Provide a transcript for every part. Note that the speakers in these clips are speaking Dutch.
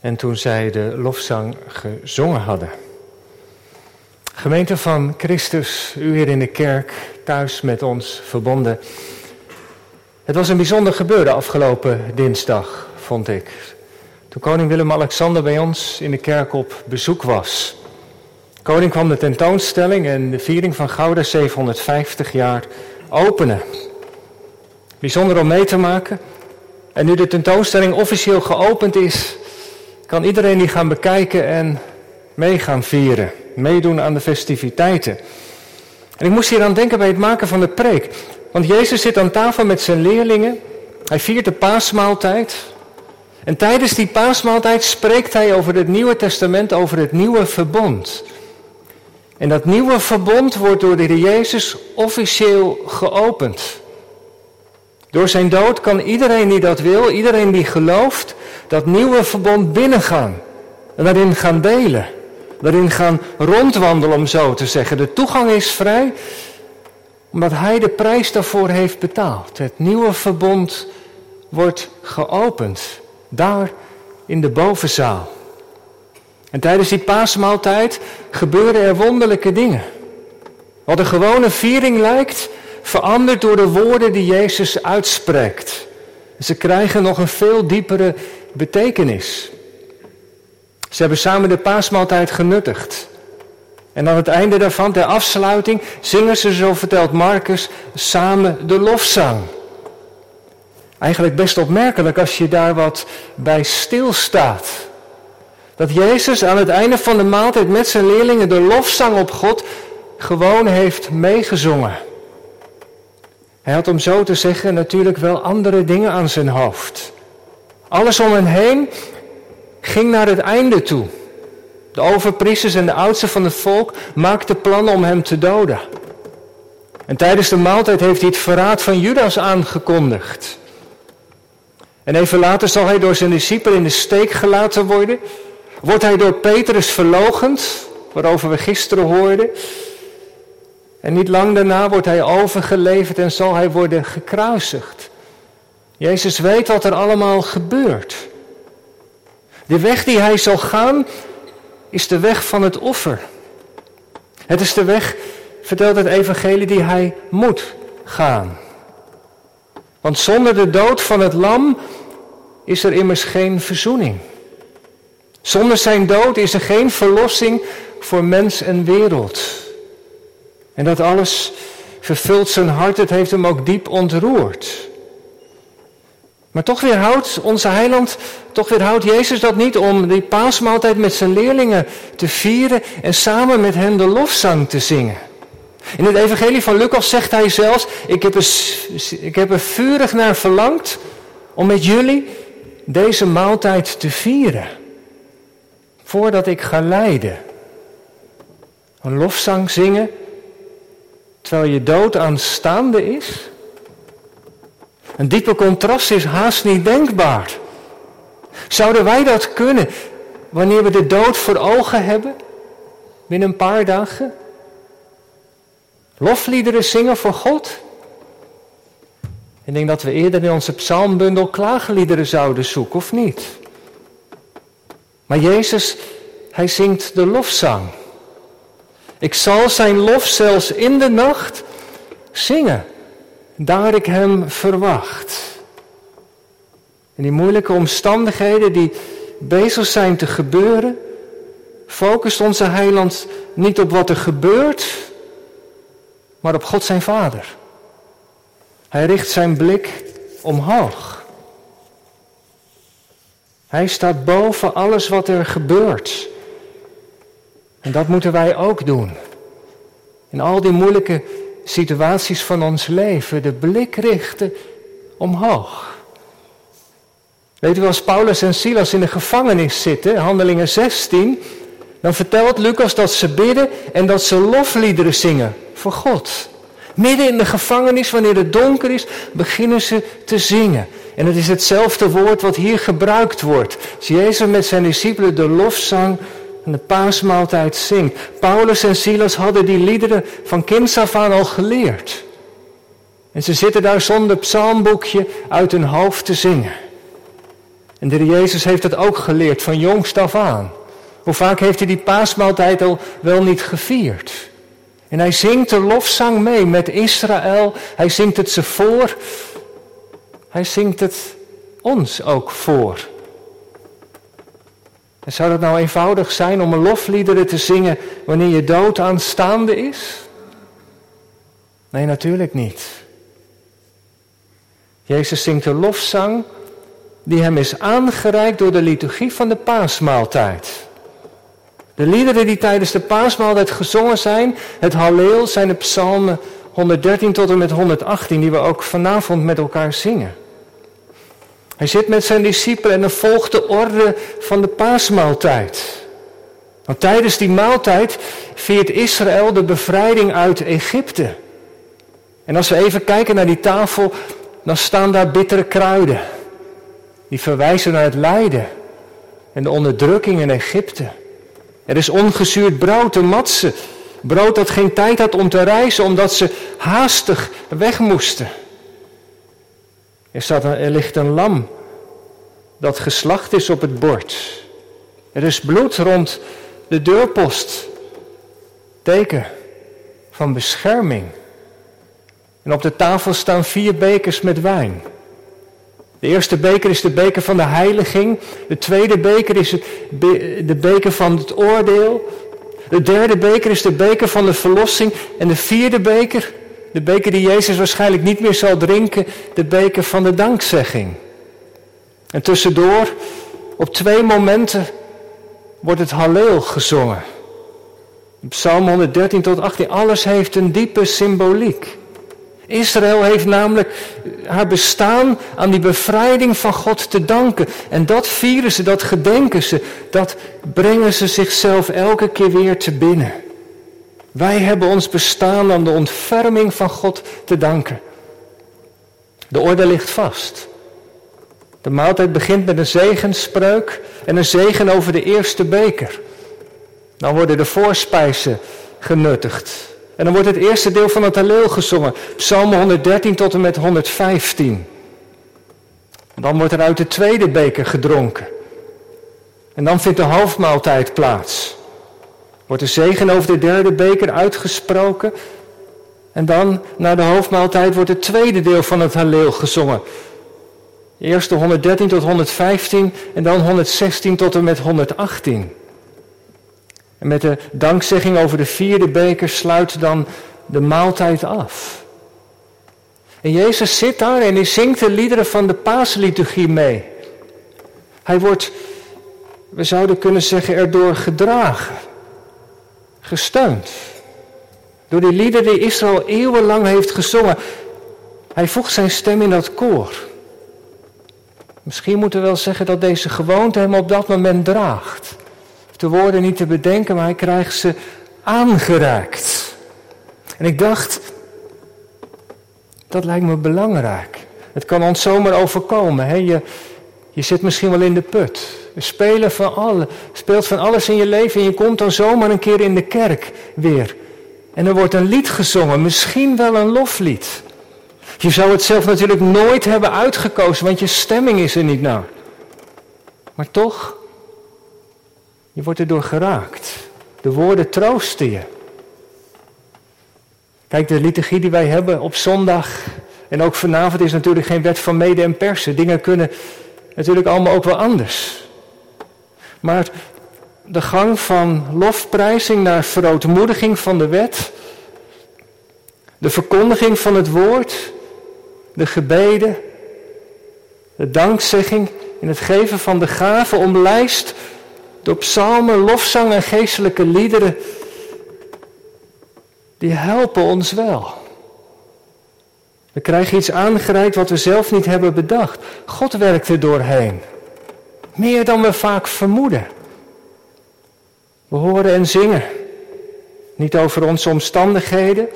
En toen zij de lofzang gezongen hadden. Gemeente van Christus, u hier in de kerk, thuis met ons verbonden. Het was een bijzonder gebeuren afgelopen dinsdag, vond ik. Toen koning Willem-Alexander bij ons in de kerk op bezoek was. Koning kwam de tentoonstelling en de viering van Gouda 750 jaar openen. Bijzonder om mee te maken. En nu de tentoonstelling officieel geopend is, kan iedereen die gaan bekijken en mee gaan vieren. Meedoen aan de festiviteiten. En ik moest hier aan denken bij het maken van de preek. Want Jezus zit aan tafel met zijn leerlingen. Hij viert de paasmaaltijd. En tijdens die paasmaaltijd spreekt hij over het Nieuwe Testament, over het nieuwe verbond. En dat nieuwe verbond wordt door de Heer Jezus officieel geopend. Door zijn dood kan iedereen die dat wil, iedereen die gelooft, dat nieuwe verbond binnengaan. En daarin gaan delen. Daarin gaan rondwandelen, om zo te zeggen. De toegang is vrij, omdat hij de prijs daarvoor heeft betaald. Het nieuwe verbond wordt geopend. Daar in de bovenzaal. En tijdens die paasmaaltijd gebeuren er wonderlijke dingen. Wat een gewone viering lijkt, verandert door de woorden die Jezus uitspreekt. Ze krijgen nog een veel diepere betekenis. Ze hebben samen de paasmaaltijd genuttigd. En aan het einde daarvan, ter afsluiting, zingen ze, zo vertelt Marcus, samen de lofzang. Eigenlijk best opmerkelijk als je daar wat bij stilstaat. Dat Jezus aan het einde van de maaltijd met zijn leerlingen de lofzang op God gewoon heeft meegezongen. Hij had om zo te zeggen natuurlijk wel andere dingen aan zijn hoofd. Alles om hen heen ging naar het einde toe. De overpriesters en de oudsten van het volk maakten plannen om hem te doden. En tijdens de maaltijd heeft hij het verraad van Judas aangekondigd. En even later zal hij door zijn discipelen in de steek gelaten worden. Wordt hij door Petrus verlogend, waarover we gisteren hoorden. En niet lang daarna wordt hij overgeleverd en zal hij worden gekruisigd. Jezus weet wat er allemaal gebeurt. De weg die hij zal gaan is de weg van het offer. Het is de weg, vertelt het evangelie, die hij moet gaan. Want zonder de dood van het lam is er immers geen verzoening. Zonder zijn dood is er geen verlossing voor mens en wereld. En dat alles vervult zijn hart, het heeft hem ook diep ontroerd. Maar toch weerhoudt onze heiland, toch weerhoudt Jezus dat niet om die paasmaaltijd met zijn leerlingen te vieren en samen met hen de lofzang te zingen. In het evangelie van Lucas zegt hij zelfs, ik heb, er, ik heb er vurig naar verlangd om met jullie deze maaltijd te vieren. Voordat ik ga lijden. Een lofzang zingen terwijl je dood aanstaande is. Een diepe contrast is haast niet denkbaar. Zouden wij dat kunnen wanneer we de dood voor ogen hebben? Binnen een paar dagen? Lofliederen zingen voor God? Ik denk dat we eerder in onze psalmbundel klaagliederen zouden zoeken, of niet? Maar Jezus, hij zingt de lofzang. Ik zal zijn lof zelfs in de nacht zingen, daar ik hem verwacht. In die moeilijke omstandigheden die bezig zijn te gebeuren, focust onze heiland niet op wat er gebeurt, maar op God zijn Vader. Hij richt zijn blik omhoog. Hij staat boven alles wat er gebeurt. En dat moeten wij ook doen. In al die moeilijke situaties van ons leven, de blik richten omhoog. Weet u, als Paulus en Silas in de gevangenis zitten, handelingen 16, dan vertelt Lucas dat ze bidden en dat ze lofliederen zingen voor God. Midden in de gevangenis, wanneer het donker is, beginnen ze te zingen. En het is hetzelfde woord wat hier gebruikt wordt. Als Jezus met zijn discipelen de lofzang en de paasmaaltijd zingt. Paulus en Silas hadden die liederen van kinds af aan al geleerd. En ze zitten daar zonder psalmboekje uit hun hoofd te zingen. En de Jezus heeft het ook geleerd van jongst af aan. Hoe vaak heeft hij die paasmaaltijd al wel niet gevierd? En hij zingt de lofzang mee met Israël. Hij zingt het ze voor. Hij zingt het ons ook voor. En zou het nou eenvoudig zijn om een lofliederen te zingen wanneer je dood aanstaande is? Nee, natuurlijk niet. Jezus zingt de lofzang die hem is aangereikt door de liturgie van de paasmaaltijd. De liederen die tijdens de paasmaaltijd gezongen zijn, het Halleel, zijn de psalmen 113 tot en met 118, die we ook vanavond met elkaar zingen. Hij zit met zijn discipelen en dan volgt de orde van de paasmaaltijd. Want tijdens die maaltijd viert Israël de bevrijding uit Egypte. En als we even kijken naar die tafel, dan staan daar bittere kruiden. Die verwijzen naar het lijden en de onderdrukking in Egypte. Er is ongezuurd brood, de matse. Brood dat geen tijd had om te reizen omdat ze haastig weg moesten. Er, staat er ligt een lam dat geslacht is op het bord. Er is bloed rond de deurpost. Teken van bescherming. En op de tafel staan vier bekers met wijn. De eerste beker is de beker van de heiliging. De tweede beker is de beker van het oordeel. De derde beker is de beker van de verlossing. En de vierde beker, de beker die Jezus waarschijnlijk niet meer zal drinken, de beker van de dankzegging. En tussendoor, op twee momenten, wordt het Halleel gezongen. Psalm 113 tot 18, alles heeft een diepe symboliek. Israël heeft namelijk haar bestaan aan die bevrijding van God te danken. En dat vieren ze, dat gedenken ze, dat brengen ze zichzelf elke keer weer te binnen. Wij hebben ons bestaan aan de ontferming van God te danken. De orde ligt vast. De maaltijd begint met een zegenspreuk en een zegen over de eerste beker. Dan worden de voorspijzen genuttigd. En dan wordt het eerste deel van het Halleel gezongen. Psalm 113 tot en met 115. En dan wordt er uit de tweede beker gedronken. En dan vindt de hoofdmaaltijd plaats. Wordt de zegen over de derde beker uitgesproken. En dan, na de hoofdmaaltijd, wordt het tweede deel van het Halleel gezongen. Eerst de 113 tot 115 en dan 116 tot en met 118. En met de dankzegging over de vierde beker sluit dan de maaltijd af. En Jezus zit daar en hij zingt de liederen van de paasliturgie mee. Hij wordt, we zouden kunnen zeggen, erdoor gedragen, gesteund. Door die liederen die Israël eeuwenlang heeft gezongen. Hij voegt zijn stem in dat koor. Misschien moeten we wel zeggen dat deze gewoonte hem op dat moment draagt de woorden niet te bedenken, maar hij krijgt ze aangereikt. En ik dacht, dat lijkt me belangrijk. Het kan ons zomaar overkomen. Hè? Je, je zit misschien wel in de put. Spelen van alle, speelt van alles in je leven en je komt dan zomaar een keer in de kerk weer. En er wordt een lied gezongen, misschien wel een loflied. Je zou het zelf natuurlijk nooit hebben uitgekozen, want je stemming is er niet naar. Maar toch, je wordt erdoor geraakt. De woorden troosten je. Kijk, de liturgie die wij hebben op zondag en ook vanavond is natuurlijk geen wet van mede en persen. Dingen kunnen natuurlijk allemaal ook wel anders. Maar de gang van lofprijzing naar verootmoediging van de wet, de verkondiging van het woord, de gebeden, de dankzegging in het geven van de gave omlijst door psalmen, lofzang en geestelijke liederen, die helpen ons wel. We krijgen iets aangereikt wat we zelf niet hebben bedacht. God werkt er doorheen. Meer dan we vaak vermoeden. We horen en zingen. Niet over onze omstandigheden.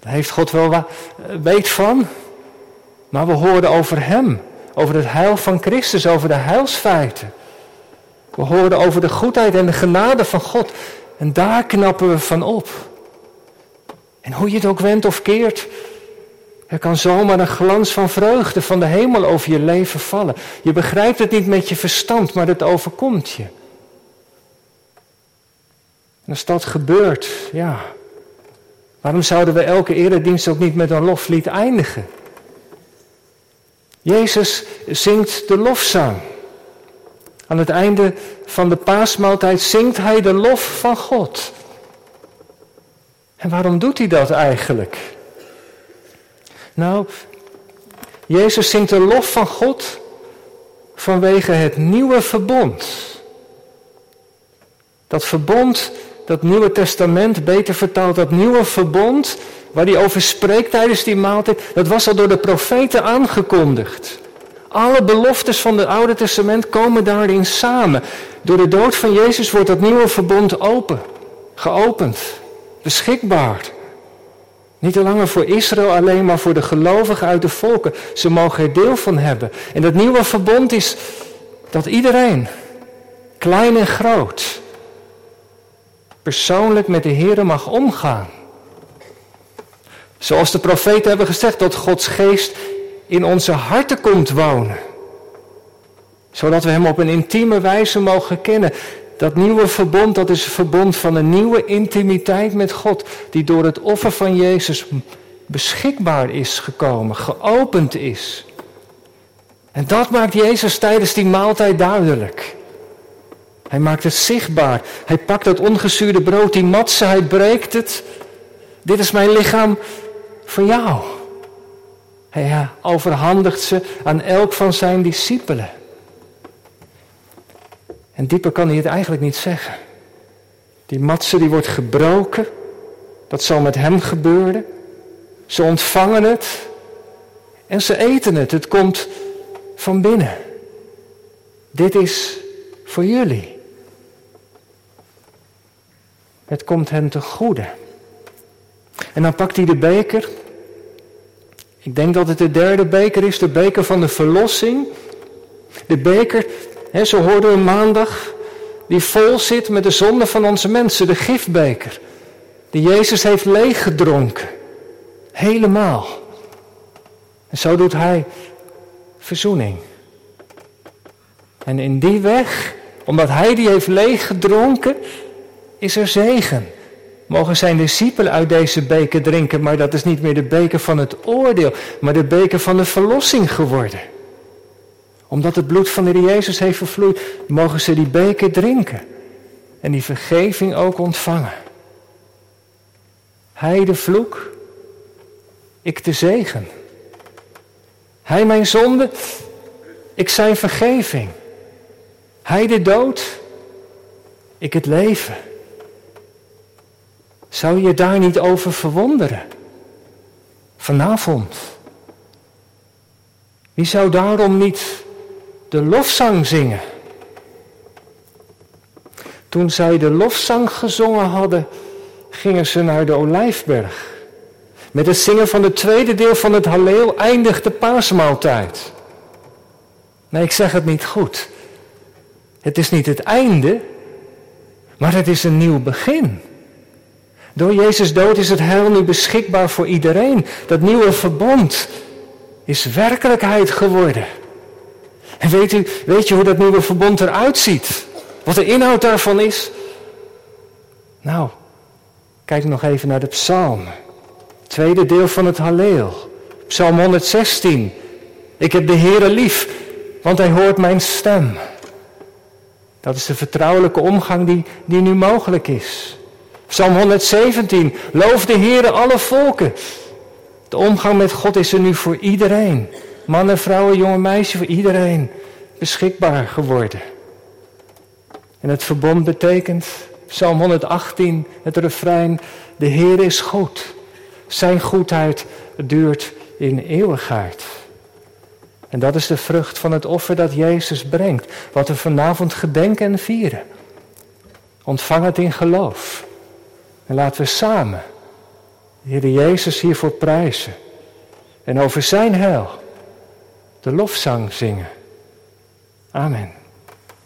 Daar heeft God wel weet van. Maar we horen over Hem. Over het heil van Christus, over de heilsfeiten. We horen over de goedheid en de genade van God. En daar knappen we van op. En hoe je het ook wendt of keert, Er kan zomaar een glans van vreugde van de hemel over je leven vallen. Je begrijpt het niet met je verstand, maar het overkomt je. En als dat gebeurt, ja, waarom zouden we elke eredienst ook niet met een loflied eindigen? Jezus zingt de lofzang. Aan het einde van de paasmaaltijd zingt hij de lof van God. En waarom doet hij dat eigenlijk? Nou, Jezus zingt de lof van God vanwege het nieuwe verbond. Dat verbond, dat Nieuwe Testament, beter vertaald, dat nieuwe verbond waar hij over spreekt tijdens die maaltijd, dat was al door de profeten aangekondigd. Alle beloftes van het Oude Testament komen daarin samen. Door de dood van Jezus wordt dat nieuwe verbond open, geopend, beschikbaar. Niet langer voor Israël alleen, maar voor de gelovigen uit de volken. Ze mogen er deel van hebben. En dat nieuwe verbond is dat iedereen, klein en groot, persoonlijk met de Heer mag omgaan. Zoals de profeten hebben gezegd, dat Gods geest in onze harten komt wonen. Zodat we Hem op een intieme wijze mogen kennen. Dat nieuwe verbond, dat is een verbond van een nieuwe intimiteit met God, die door het offer van Jezus beschikbaar is gekomen, geopend is. En dat maakt Jezus tijdens die maaltijd duidelijk. Hij maakt het zichtbaar. Hij pakt dat ongezuurde brood, die matse, hij breekt het. Dit is mijn lichaam voor jou. Hij overhandigt ze aan elk van zijn discipelen. En dieper kan hij het eigenlijk niet zeggen. Die matse die wordt gebroken. Dat zal met hem gebeuren. Ze ontvangen het. En ze eten het. Het komt van binnen. Dit is voor jullie. Het komt hen te goede. En dan pakt hij de beker. Ik denk dat het de derde beker is, de beker van de verlossing. De beker He, zo hoorden we maandag, die vol zit met de zonde van onze mensen, de gifbeker. Die Jezus heeft leeggedronken. Helemaal. En zo doet hij verzoening. En in die weg, omdat hij die heeft leeggedronken, is er zegen. Mogen zijn discipelen uit deze beker drinken, maar dat is niet meer de beker van het oordeel, maar de beker van de verlossing geworden omdat het bloed van de Heer Jezus heeft vervloeid, mogen ze die beker drinken. En die vergeving ook ontvangen. Hij de vloek, ik de zegen. Hij mijn zonde, ik zijn vergeving. Hij de dood, ik het leven. Zou je daar niet over verwonderen? Vanavond. Wie zou daarom niet de lofzang zingen. Toen zij de lofzang gezongen hadden, gingen ze naar de Olijfberg. Met het zingen van het tweede deel van het Halleel eindigt de paasmaaltijd. Nee, ik zeg het niet goed. Het is niet het einde, maar het is een nieuw begin. Door Jezus dood is het heil nu beschikbaar voor iedereen. Dat nieuwe verbond is werkelijkheid geworden. En weet, u, weet je hoe dat nieuwe verbond eruit ziet? Wat de inhoud daarvan is? Nou, kijk nog even naar de psalm. Tweede deel van het Halleel. Psalm 116. Ik heb de Heere lief, want hij hoort mijn stem. Dat is de vertrouwelijke omgang die, die nu mogelijk is. Psalm 117. Loof de Heere alle volken. De omgang met God is er nu voor iedereen. Mannen, vrouwen, jonge meisjes, voor iedereen beschikbaar geworden. En het verbond betekent, Psalm 118, het refrein, de Heer is goed. Zijn goedheid duurt in eeuwigheid. En dat is de vrucht van het offer dat Jezus brengt, wat we vanavond gedenken en vieren. Ontvang het in geloof. En laten we samen de Heer Jezus hiervoor prijzen. En over zijn heil de lofzang zingen. Amen.